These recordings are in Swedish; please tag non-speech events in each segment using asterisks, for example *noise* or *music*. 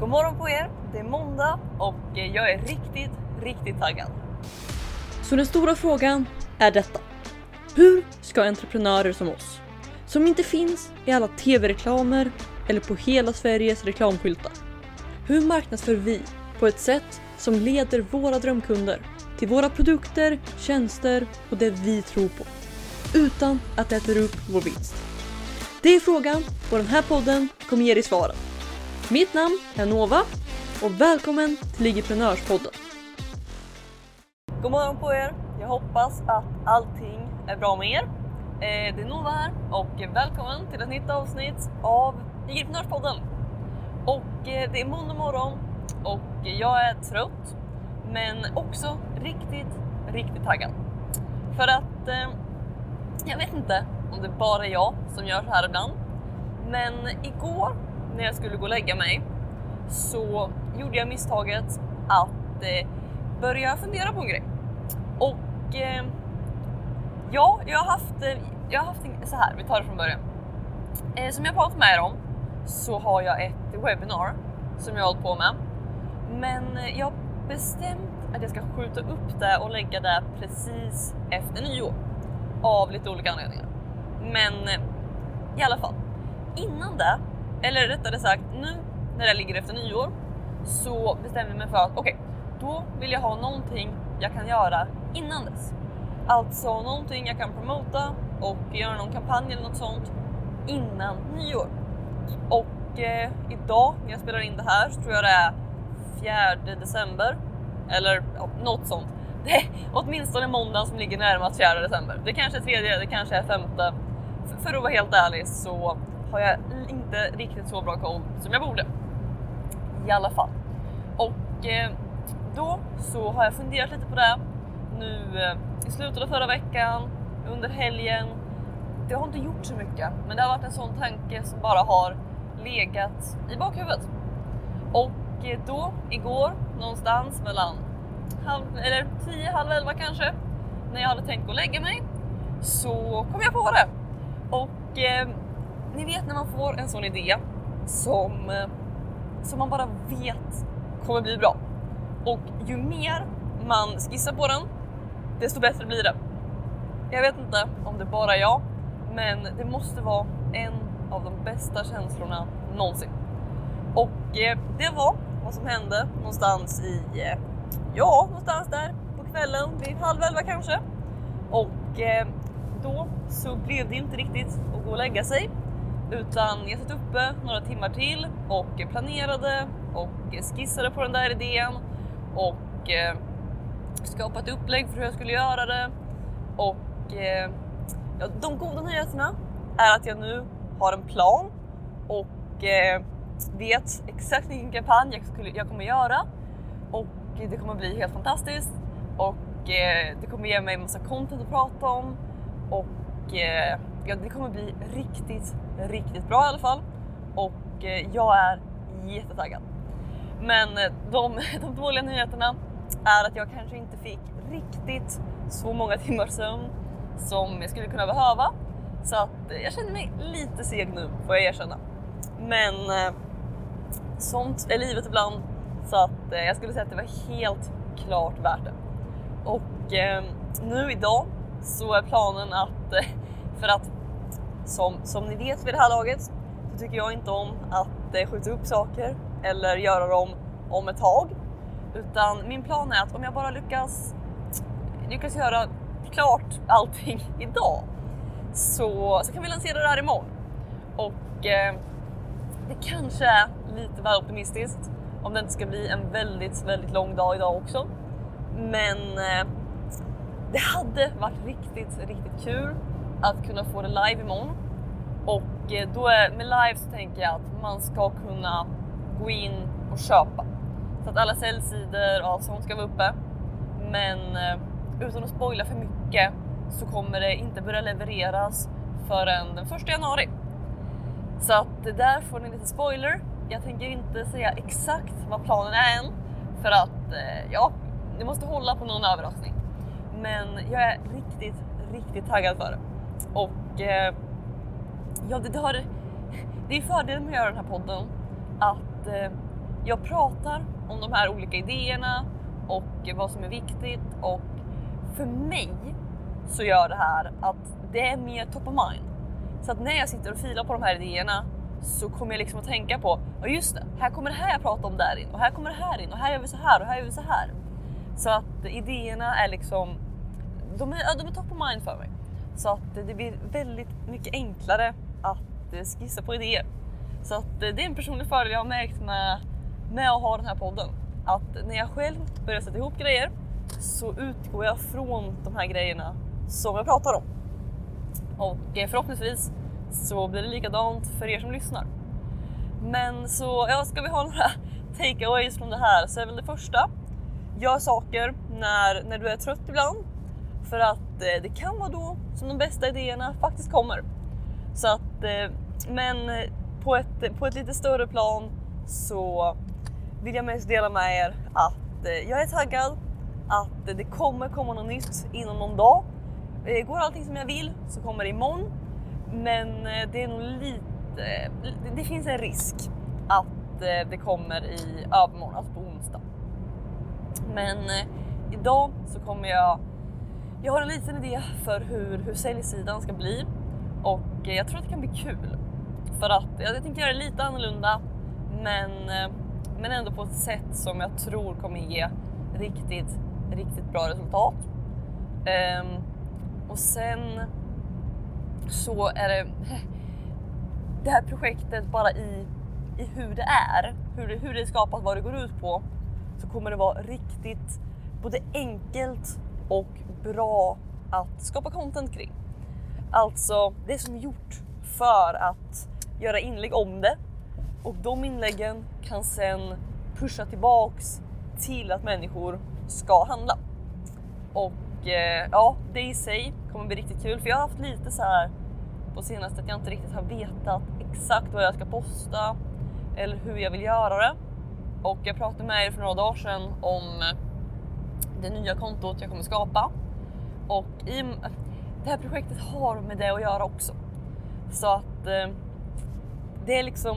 God morgon på er! Det är måndag och eh, jag är riktigt, riktigt taggad. Så den stora frågan är detta. Hur ska entreprenörer som oss, som inte finns i alla tv-reklamer eller på hela Sveriges reklamskyltar. Hur marknadsför vi på ett sätt som leder våra drömkunder till våra produkter, tjänster och det vi tror på. Utan att det äter upp vår vinst. Det är frågan och den här podden kommer ge dig svaren. Mitt namn är Nova och välkommen till Ligiprenörspodden. God morgon på er! Jag hoppas att allting är bra med er. Eh, det är Nova här och välkommen till ett nytt avsnitt av Entreprenörspodden. Och eh, det är måndag morgon och jag är trött men också riktigt, riktigt taggad. För att eh, jag vet inte om det bara är jag som gör så här ibland. Men igår när jag skulle gå och lägga mig så gjorde jag misstaget att eh, börja fundera på en grej. Och eh, ja, jag har haft, eh, jag har haft en, så här, vi tar det från början. Eh, som jag pratat med er om så har jag ett webbinar som jag har hållit på med. Men eh, jag har bestämt att jag ska skjuta upp det och lägga det precis efter nyår. Av lite olika anledningar. Men eh, i alla fall, innan det, eller rättare sagt nu när det ligger efter nyår, så bestämmer jag mig för att okej, då vill jag ha någonting jag kan göra innan dess. Alltså någonting jag kan promota och göra någon kampanj eller något sånt innan nyår. Och eh, idag när jag spelar in det här så tror jag det är 4 december eller ja, något sånt. Det är åtminstone måndagen som ligger närmast 4 december. Det kanske är tredje, det kanske är femte. För, för att vara helt ärlig så har jag inte riktigt så bra koll som jag borde. I alla fall. Och eh, då så har jag funderat lite på det nu eh, i slutet av förra veckan, under helgen. Det har inte gjort så mycket, men det har varit en sån tanke som bara har legat i bakhuvudet. Och eh, då igår någonstans mellan halv, eller tio, halv 11 kanske, när jag hade tänkt gå och lägga mig, så kom jag på det. Och eh, ni vet när man får en sån idé som, eh, som man bara vet kommer bli bra. Och ju mer man skissar på den, desto bättre blir det. Jag vet inte om det bara är jag, men det måste vara en av de bästa känslorna någonsin. Och eh, det var vad som hände någonstans i, eh, ja, någonstans där på kvällen vid halv elva kanske. Och eh, då så blev det inte riktigt att gå och lägga sig utan jag satt uppe några timmar till och planerade och skissade på den där idén och eh, ett upplägg för hur jag skulle göra det. Och eh, ja, de goda nyheterna är att jag nu har en plan och eh, vet exakt vilken kampanj jag, skulle, jag kommer göra. Och det kommer bli helt fantastiskt. Och eh, det kommer ge mig massa content att prata om. Och eh, ja, det kommer bli riktigt, riktigt bra i alla fall. Och eh, jag är jättetaggad. Men eh, de, *laughs* de dåliga nyheterna är att jag kanske inte fick riktigt så många timmars sömn som jag skulle kunna behöva. Så att eh, jag känner mig lite seg nu får jag erkänna. Men eh, sånt är livet ibland så att eh, jag skulle säga att det var helt klart värt det. Och eh, nu idag så är planen att *laughs* för att som, som ni vet vid det här laget så tycker jag inte om att eh, skjuta upp saker eller göra dem om ett tag. Utan min plan är att om jag bara lyckas, lyckas göra klart allting *laughs* idag så, så kan vi lansera det här imorgon. Och eh, det kanske är lite väl optimistiskt om det inte ska bli en väldigt, väldigt lång dag idag också. Men eh, det hade varit riktigt, riktigt kul att kunna få det live imorgon. Och eh, då är, med live så tänker jag att man ska kunna gå in och köpa. Så att alla säljsidor och sånt ska vara uppe. Men eh, utan att spoila för mycket så kommer det inte börja levereras förrän den 1 januari. Så att där får ni lite spoiler. Jag tänker inte säga exakt vad planen är än för att eh, ja, ni måste hålla på någon överraskning. Men jag är riktigt, riktigt taggad för det. Och eh, ja, det, det, har, det är fördelen med att göra den här podden att eh, jag pratar om de här olika idéerna och vad som är viktigt och för mig så gör det här att det är mer top of mind. Så att när jag sitter och filar på de här idéerna så kommer jag liksom att tänka på, ja just det, här kommer det här jag pratar om där in och här kommer det här in och här gör vi så här och här gör vi så här. Så att idéerna är liksom, de är, ja, de är top of mind för mig. Så att det blir väldigt mycket enklare att eh, skissa på idéer. Så att eh, det är en personlig fördel jag har märkt med, med att ha den här podden. Att när jag själv börjar sätta ihop grejer så utgår jag från de här grejerna som jag pratar om. Och eh, förhoppningsvis så blir det likadant för er som lyssnar. Men så ja, ska vi ha några *laughs* takeaways från det här så är väl det första. Gör saker när, när du är trött ibland. För att det kan vara då som de bästa idéerna faktiskt kommer. Så att, eh, men eh, på ett, på ett lite större plan så vill jag mest dela med er att eh, jag är taggad, att det kommer komma något nytt inom någon dag. Går allting som jag vill så kommer det imorgon. Men det är nog lite, det finns en risk att det kommer i övermorgon, alltså på onsdag. Men idag så kommer jag, jag har en liten idé för hur, hur säljsidan ska bli och eh, jag tror att det kan bli kul. För att jag tänker göra det lite annorlunda men, eh, men ändå på ett sätt som jag tror kommer ge riktigt, riktigt bra resultat. Um, och sen så är det *laughs* det här projektet bara i, i hur det är, hur det, hur det är skapat, vad det går ut på, så kommer det vara riktigt både enkelt och bra att skapa content kring. Alltså det som är gjort för att göra inlägg om det och de inläggen kan sen pusha tillbaks till att människor ska handla. Och eh, ja, det i sig kommer bli riktigt kul för jag har haft lite så här på senaste att jag inte riktigt har vetat exakt vad jag ska posta eller hur jag vill göra det. Och jag pratade med er för några dagar sedan om det nya kontot jag kommer skapa. Och i, det här projektet har med det att göra också. Så att eh, det är liksom,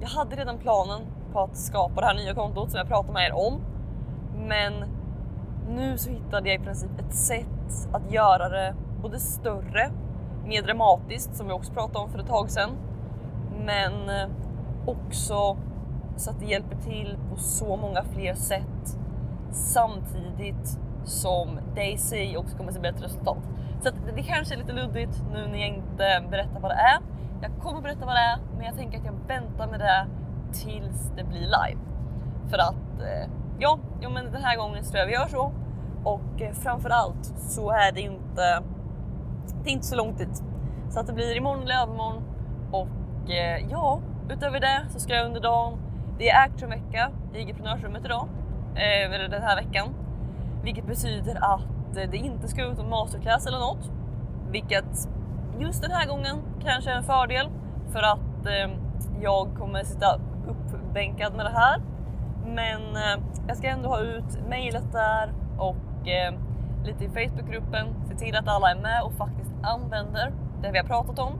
jag hade redan planen på att skapa det här nya kontot som jag pratar med er om. Men nu så hittade jag i princip ett sätt att göra det både större, mer dramatiskt som vi också pratade om för ett tag sedan. Men eh, också så att det hjälper till på så många fler sätt samtidigt som det i sig också kommer se bättre resultat. Så att det kanske är lite luddigt nu när jag inte berättar vad det är. Jag kommer berätta vad det är, men jag tänker att jag väntar med det tills det blir live. För att eh, ja, ja men den här gången tror jag vi gör så. Och eh, framförallt så är det inte, det är inte så långt dit. Så att det blir imorgon eller övermorgon. Och eh, ja, utöver det så ska jag under dagen, det är actionvecka i entreprenörsrummet idag, eller den här veckan. Vilket betyder att eh, det inte ska ut någon masterclass eller något. Vilket just den här gången kanske är en fördel för att eh, jag kommer sitta uppbänkad med det här. Men eh, jag ska ändå ha ut mejlet där och eh, lite i Facebookgruppen, se till att alla är med och faktiskt använder det vi har pratat om.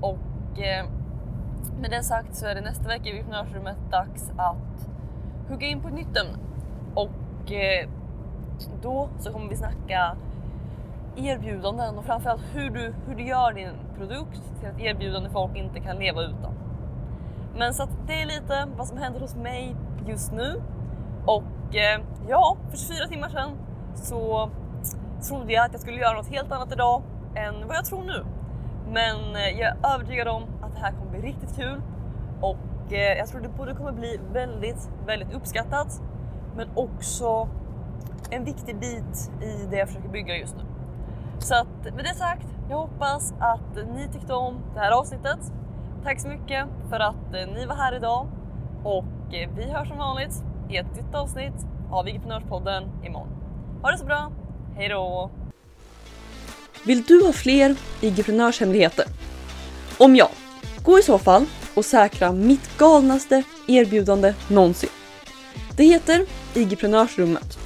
Och eh, med det sagt så är det nästa vecka i Entreprenörsrummet dags att hugga in på ett nytt ämne. Och eh, då så kommer vi snacka erbjudanden och framförallt hur du, hur du gör din produkt till ett erbjudande folk inte kan leva utan. Men så att det är lite vad som händer hos mig just nu. Och eh, ja, för 24 timmar sedan så trodde jag att jag skulle göra något helt annat idag än vad jag tror nu. Men eh, jag är övertygad om att det här kommer bli riktigt kul och eh, jag tror det både kommer bli väldigt, väldigt uppskattat men också en viktig bit i det jag försöker bygga just nu. Så att med det sagt, jag hoppas att ni tyckte om det här avsnittet. Tack så mycket för att eh, ni var här idag och eh, vi hörs som vanligt i ett nytt avsnitt av Igeprenörspodden imorgon. Ha det så bra, hej då! Vill du ha fler Igeprenörshemligheter? Om ja, gå i så fall och säkra mitt galnaste erbjudande någonsin. Det heter Igeprenörsrummet